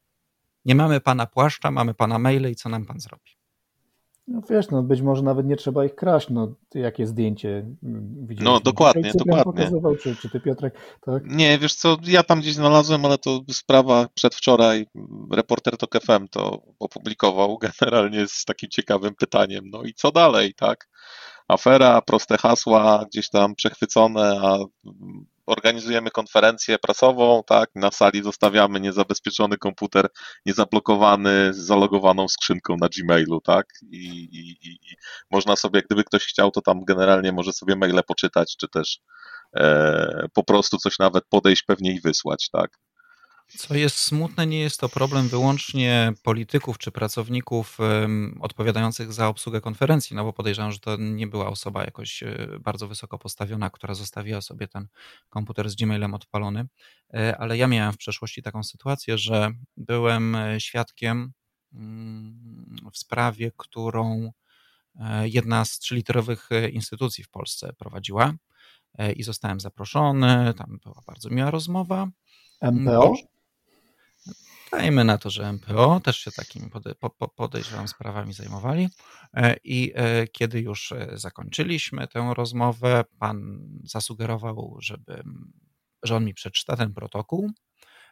S3: Nie mamy pana płaszcza, mamy pana maile i co nam pan zrobi?
S1: No wiesz, no być może nawet nie trzeba ich kraść, no jakie zdjęcie
S2: widziałeś? No dokładnie, dokładnie.
S1: Pokazywał, czy, czy ty Piotrek, tak?
S2: Nie, wiesz co, ja tam gdzieś znalazłem, ale to sprawa przedwczoraj, reporter TOK FM to opublikował [LAUGHS] generalnie z takim ciekawym pytaniem, no i co dalej, tak? Afera, proste hasła, gdzieś tam przechwycone, a organizujemy konferencję prasową, tak, na sali zostawiamy niezabezpieczony komputer, niezablokowany, z zalogowaną skrzynką na Gmailu, tak, I, i, i, można sobie, gdyby ktoś chciał, to tam generalnie może sobie maile poczytać, czy też e, po prostu coś nawet podejść pewnie i wysłać, tak.
S3: Co jest smutne, nie jest to problem wyłącznie polityków czy pracowników odpowiadających za obsługę konferencji, no bo podejrzewam, że to nie była osoba jakoś e, bardzo wysoko postawiona, która zostawiła sobie ten komputer z Gmailem odpalony, e, ale ja miałem w przeszłości taką sytuację, że byłem e, świadkiem mm, w sprawie, którą jedna z trzyliterowych instytucji w Polsce prowadziła i zostałem zaproszony, tam była bardzo miła rozmowa.
S1: MPO?
S3: Dajmy na to, że MPO też się takimi podejrzewam sprawami zajmowali. E, I e, kiedy już e, zakończyliśmy tę rozmowę, pan zasugerował, żeby, że on mi przeczyta ten protokół.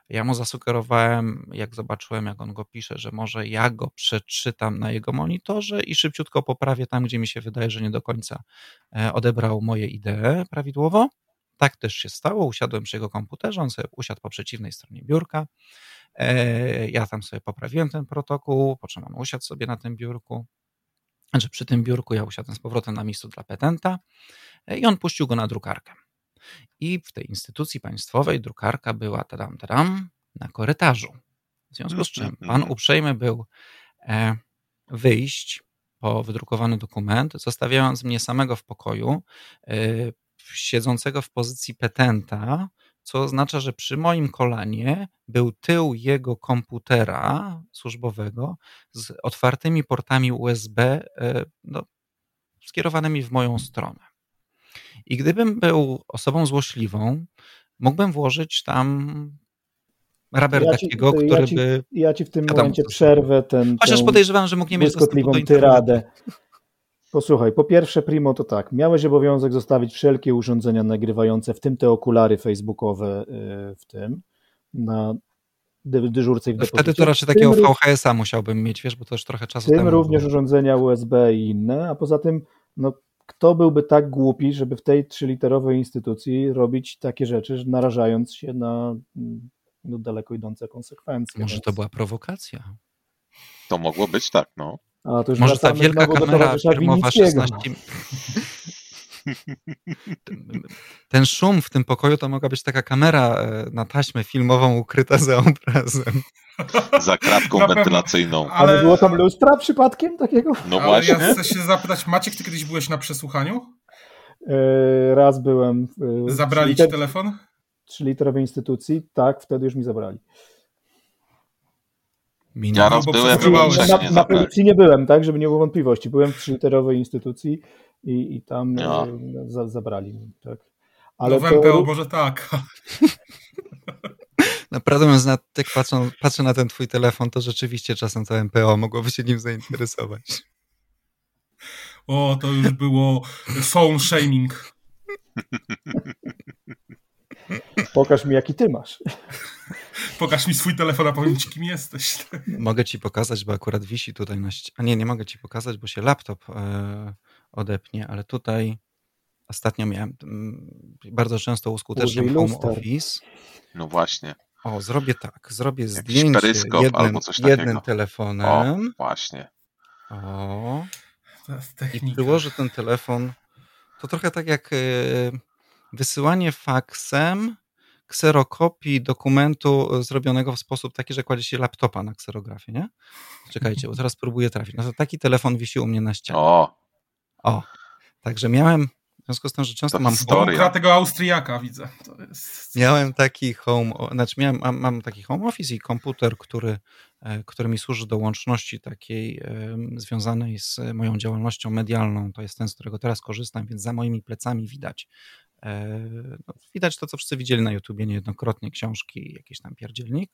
S3: Ja mu zasugerowałem, jak zobaczyłem, jak on go pisze, że może ja go przeczytam na jego monitorze i szybciutko poprawię tam, gdzie mi się wydaje, że nie do końca odebrał moje idee prawidłowo. Tak też się stało. Usiadłem przy jego komputerze, on sobie usiadł po przeciwnej stronie biurka. E, ja tam sobie poprawiłem ten protokół, po czym on usiadł sobie na tym biurku. Znaczy przy tym biurku ja usiadłem z powrotem na miejscu dla petenta e, i on puścił go na drukarkę. I w tej instytucji państwowej drukarka była tadam, tadam, na korytarzu. W związku z czym pan mhm. uprzejmy był e, wyjść po wydrukowany dokument, zostawiając mnie samego w pokoju, siedzącego w pozycji petenta, co oznacza, że przy moim kolanie był tył jego komputera służbowego z otwartymi portami USB e, no, skierowanymi w moją stronę. I gdybym był osobą złośliwą, mógłbym włożyć tam Raber ja takiego, który
S1: ja
S3: ci, by.
S1: Ja ci w tym momencie przerwę ten.
S3: Chociaż podejrzewam, że mógł nie mieć
S1: dostępu do tyradę. Posłuchaj, po pierwsze, Primo, to tak. Miałeś obowiązek zostawić wszelkie urządzenia nagrywające, w tym te okulary facebookowe y, w tym, na dyżurce i w
S3: depozycie. Wtedy to raczej takiego VHS-a musiałbym mieć, wiesz, bo to już trochę czasu
S1: w tym temu również było. urządzenia USB i inne, a poza tym, no, kto byłby tak głupi, żeby w tej trzyliterowej instytucji robić takie rzeczy, narażając się na no, daleko idące konsekwencje.
S3: Może więc... to była prowokacja?
S2: To mogło być tak, no.
S3: A, Może ta wielka kamera firmowa 16... [LAUGHS] Ten szum w tym pokoju to mogła być taka kamera e, na taśmę filmową ukryta za obrazem. [LAUGHS]
S2: Za kratką wentylacyjną.
S1: Ale... Ale było tam lustra przypadkiem takiego?
S2: No Ale właśnie.
S5: ja chcę się zapytać, Maciek, ty kiedyś byłeś na przesłuchaniu?
S1: E, raz byłem.
S5: Zabrali ci telefon?
S1: Trzyliterowej instytucji, tak, wtedy już mi zabrali.
S2: Ja raz byłem
S1: na, na policji nie byłem, tak, żeby nie było wątpliwości. Byłem w trzyliterowej instytucji i, i tam no. za, zabrali mi, tak.
S5: Ale no w MPO to... może tak. [LAUGHS]
S3: Naprawdę mówiąc, jak patrzę, patrzę na ten twój telefon, to rzeczywiście czasem to MPO mogłoby się nim zainteresować.
S5: O, to już było phone shaming.
S1: Pokaż mi, jaki ty masz. [LAUGHS]
S5: Pokaż mi swój telefon, a powiem ci, kim jesteś.
S3: Mogę ci pokazać, bo akurat wisi tutaj na ścianie. A nie, nie mogę ci pokazać, bo się laptop e, odepnie, ale tutaj ostatnio miałem mm, bardzo często uskuteczniam home office.
S2: No właśnie.
S3: O, zrobię tak. Zrobię Jakiś zdjęcie jednym, albo coś jednym telefonem.
S2: O, właśnie.
S3: O. I przyłożę ten telefon. To trochę tak jak e, wysyłanie faksem kserokopii dokumentu zrobionego w sposób taki, że kładzie się laptopa na kserografię, nie? Czekajcie, bo teraz próbuję trafić. No to taki telefon wisi u mnie na ścianie.
S2: O!
S3: O. Także miałem, w związku z tym, że często to mam...
S5: Historia. tego Austriaka widzę.
S3: Jest... Miałem taki home, znaczy miałem, mam, mam, taki home office i komputer, który, e, który mi służy do łączności takiej związanej z moją działalnością medialną. To jest ten, z którego teraz korzystam, więc za moimi plecami widać E, no, widać to, co wszyscy widzieli na YouTubie niejednokrotnie, książki, jakiś tam pierdzielnik,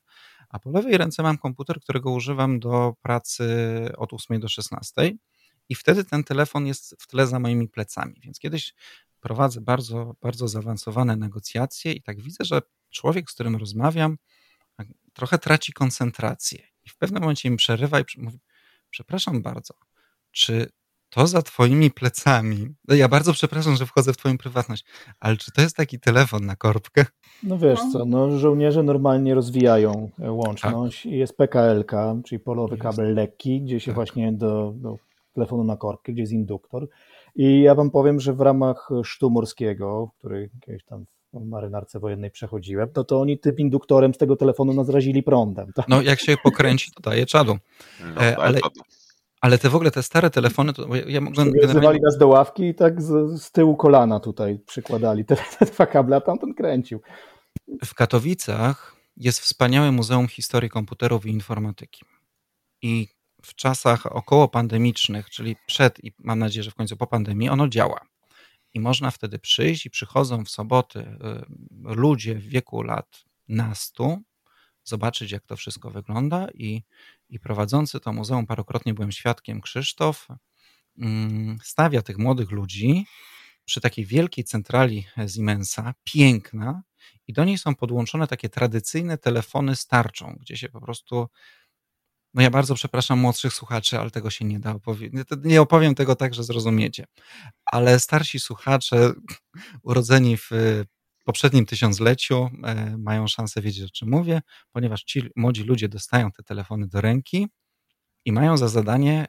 S3: a po lewej ręce mam komputer, którego używam do pracy od 8 do 16 i wtedy ten telefon jest w tle za moimi plecami, więc kiedyś prowadzę bardzo, bardzo zaawansowane negocjacje i tak widzę, że człowiek, z którym rozmawiam, tak trochę traci koncentrację i w pewnym momencie mi przerywa i mówi, przepraszam bardzo, czy to za twoimi plecami. No ja bardzo przepraszam, że wchodzę w twoją prywatność, ale czy to jest taki telefon na korbkę?
S1: No wiesz co, no żołnierze normalnie rozwijają e, łączność tak. i jest PKLK, czyli polowy kabel lekki, gdzie się tak. właśnie do, do telefonu na korbkę, gdzie jest induktor. I ja wam powiem, że w ramach sztu morskiego, który kiedyś tam w marynarce wojennej przechodziłem, to to oni tym induktorem z tego telefonu nas zrazili prądem.
S3: Tak? No jak się pokręci, to daje czadu. No, e, ale, ale te w ogóle te stare telefony, to ja
S1: mogłem... Generalnie... nas do ławki i tak z, z tyłu kolana tutaj przykładali te, [LAUGHS] te dwa kable, a tamten kręcił.
S3: W Katowicach jest wspaniałe Muzeum Historii Komputerów i Informatyki. I w czasach około pandemicznych, czyli przed i mam nadzieję, że w końcu po pandemii, ono działa. I można wtedy przyjść i przychodzą w soboty y, ludzie w wieku lat nastu, zobaczyć, jak to wszystko wygląda. I, i prowadzący to muzeum, parokrotnie byłem świadkiem, Krzysztof, mm, stawia tych młodych ludzi przy takiej wielkiej centrali Siemensa, piękna, i do niej są podłączone takie tradycyjne telefony z tarczą, gdzie się po prostu. No ja bardzo przepraszam młodszych słuchaczy, ale tego się nie da opowiedzieć. Nie opowiem tego tak, że zrozumiecie. Ale starsi słuchacze, [LAUGHS] urodzeni w poprzednim tysiącleciu e, mają szansę wiedzieć, o czym mówię, ponieważ ci młodzi ludzie dostają te telefony do ręki i mają za zadanie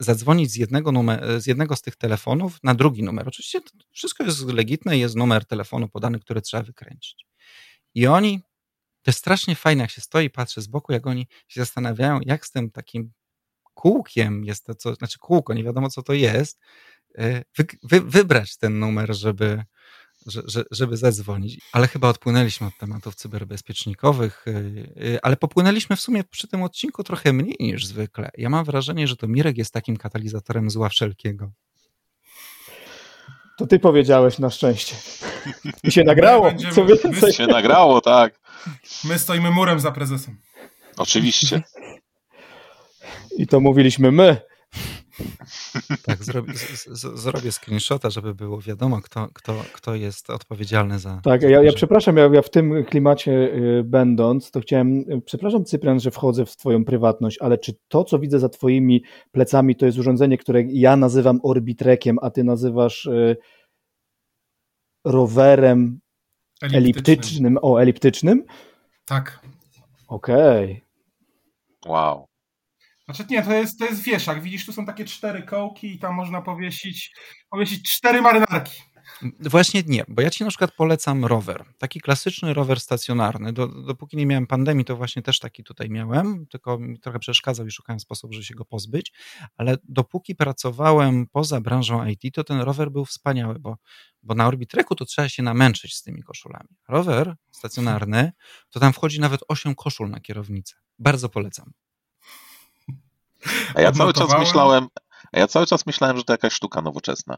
S3: zadzwonić z jednego, numer, z jednego z tych telefonów na drugi numer. Oczywiście wszystko jest legitne, jest numer telefonu podany, który trzeba wykręcić. I oni, to jest strasznie fajne, jak się stoi, patrzę z boku, jak oni się zastanawiają, jak z tym takim kółkiem jest to, co, znaczy kółko, nie wiadomo co to jest, e, wy, wy, wybrać ten numer, żeby, że, że, żeby zadzwonić. Ale chyba odpłynęliśmy od tematów cyberbezpiecznikowych, y, y, ale popłynęliśmy w sumie przy tym odcinku trochę mniej niż zwykle. Ja mam wrażenie, że to Mirek jest takim katalizatorem zła wszelkiego.
S1: To ty powiedziałeś na szczęście. I się nagrało.
S2: Będziemy, co więcej. My się nagrało, tak.
S5: My stoimy murem za prezesem.
S2: Oczywiście.
S1: I to mówiliśmy my.
S3: Tak, zrobię, z, zrobię screenshota, żeby było wiadomo, kto, kto, kto jest odpowiedzialny za.
S1: Tak, ja, ja przepraszam, ja, ja, w tym klimacie y, będąc, to chciałem, y, przepraszam Cyprian, że wchodzę w Twoją prywatność, ale czy to, co widzę za Twoimi plecami, to jest urządzenie, które ja nazywam orbitrekiem, a Ty nazywasz y, rowerem eliptycznym. eliptycznym. O, eliptycznym?
S5: Tak.
S1: Okej.
S2: Okay. Wow.
S5: Znaczy nie, to jest, to jest wieszak. Widzisz, tu są takie cztery kołki i tam można powiesić, powiesić cztery marynarki.
S3: Właśnie nie, bo ja ci na przykład polecam rower. Taki klasyczny rower stacjonarny. Do, dopóki nie miałem pandemii, to właśnie też taki tutaj miałem, tylko mi trochę przeszkadzał i szukałem sposobu, żeby się go pozbyć. Ale dopóki pracowałem poza branżą IT, to ten rower był wspaniały, bo, bo na Orbitreku to trzeba się namęczyć z tymi koszulami. Rower stacjonarny, to tam wchodzi nawet 8 koszul na kierownicę. Bardzo polecam.
S2: A ja cały czas myślałem, a ja cały czas myślałem, że to jakaś sztuka nowoczesna.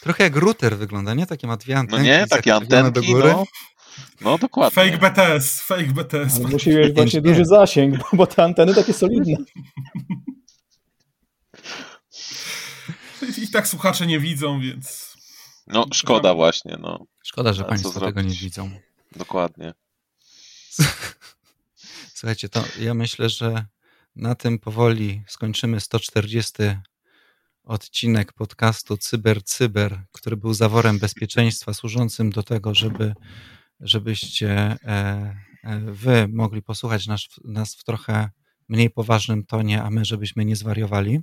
S3: Trochę jak router wygląda, nie? Takie ma dwie antenki.
S2: No nie, takie antenki, do góry. No. No dokładnie.
S5: Fake BTS, fake BTS.
S1: Ale musi mieć właśnie duży zasięg, bo, bo te anteny takie solidne.
S5: I tak słuchacze nie widzą, więc...
S2: No szkoda właśnie, no.
S3: Szkoda, że Państwo tego nie widzą.
S2: Dokładnie. [LAUGHS]
S3: Słuchajcie, to ja myślę, że na tym powoli skończymy 140 odcinek podcastu Cyber Cyber, który był zaworem bezpieczeństwa służącym do tego, żeby, żebyście e, e, wy mogli posłuchać nas, nas w trochę mniej poważnym tonie, a my żebyśmy nie zwariowali.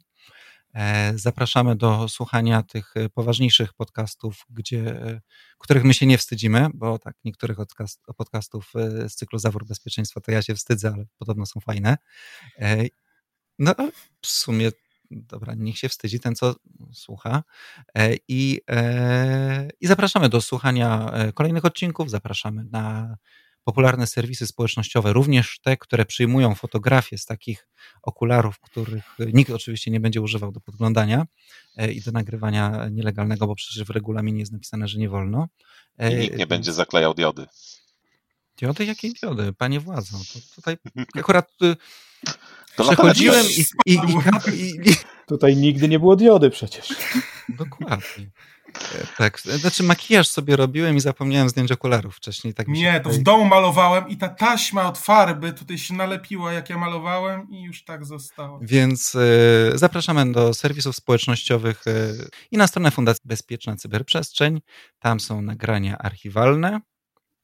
S3: E, zapraszamy do słuchania tych poważniejszych podcastów, gdzie, których my się nie wstydzimy, bo tak niektórych podcastów z cyklu Zawór Bezpieczeństwa to ja się wstydzę, ale podobno są fajne. No w sumie dobra, niech się wstydzi ten, co słucha. E, I, e, I zapraszamy do słuchania e, kolejnych odcinków. Zapraszamy na popularne serwisy społecznościowe, również te, które przyjmują fotografie z takich okularów, których nikt oczywiście nie będzie używał do podglądania i do nagrywania nielegalnego, bo przecież w regulaminie jest napisane, że nie wolno.
S2: I nikt nie będzie zaklejał diody.
S3: Diody? Jakie diody? Panie władzo, to tutaj [LAUGHS] akurat y, to Przechodziłem i, i, i,
S1: i, Tutaj nigdy nie było diody przecież. [LAUGHS]
S3: Dokładnie. Tak, znaczy makijaż sobie robiłem i zapomniałem zdjąć okularów wcześniej. Tak
S5: nie, to w domu malowałem i ta taśma od farby tutaj się nalepiła, jak ja malowałem i już tak zostało.
S3: Więc y, zapraszamy do serwisów społecznościowych y, i na stronę Fundacji Bezpieczna Cyberprzestrzeń. Tam są nagrania archiwalne,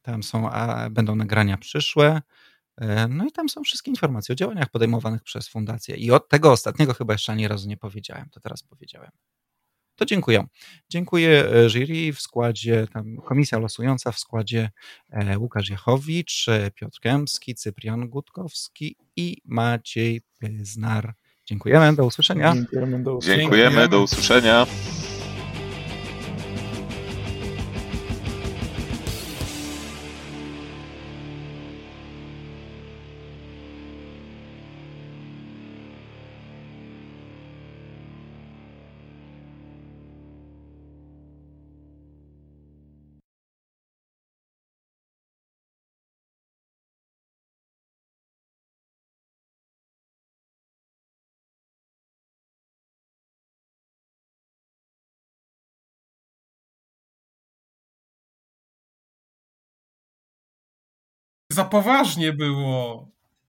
S3: tam są, a, będą nagrania przyszłe, E, no i tam są wszystkie informacje o działaniach podejmowanych przez fundację. I od tego ostatniego chyba jeszcze ani razu nie powiedziałem, to teraz powiedziałem. To dziękuję. Dziękuję e, jury w składzie, tam komisja losująca w składzie e, Łukasz Jachowicz, Piotr Kępski, Cyprian Gutkowski i Maciej Pyznar. Dziękujemy, do usłyszenia.
S2: Dziękujemy, do usłyszenia. Dziękujemy, do usłyszenia.
S5: Za poważnie było.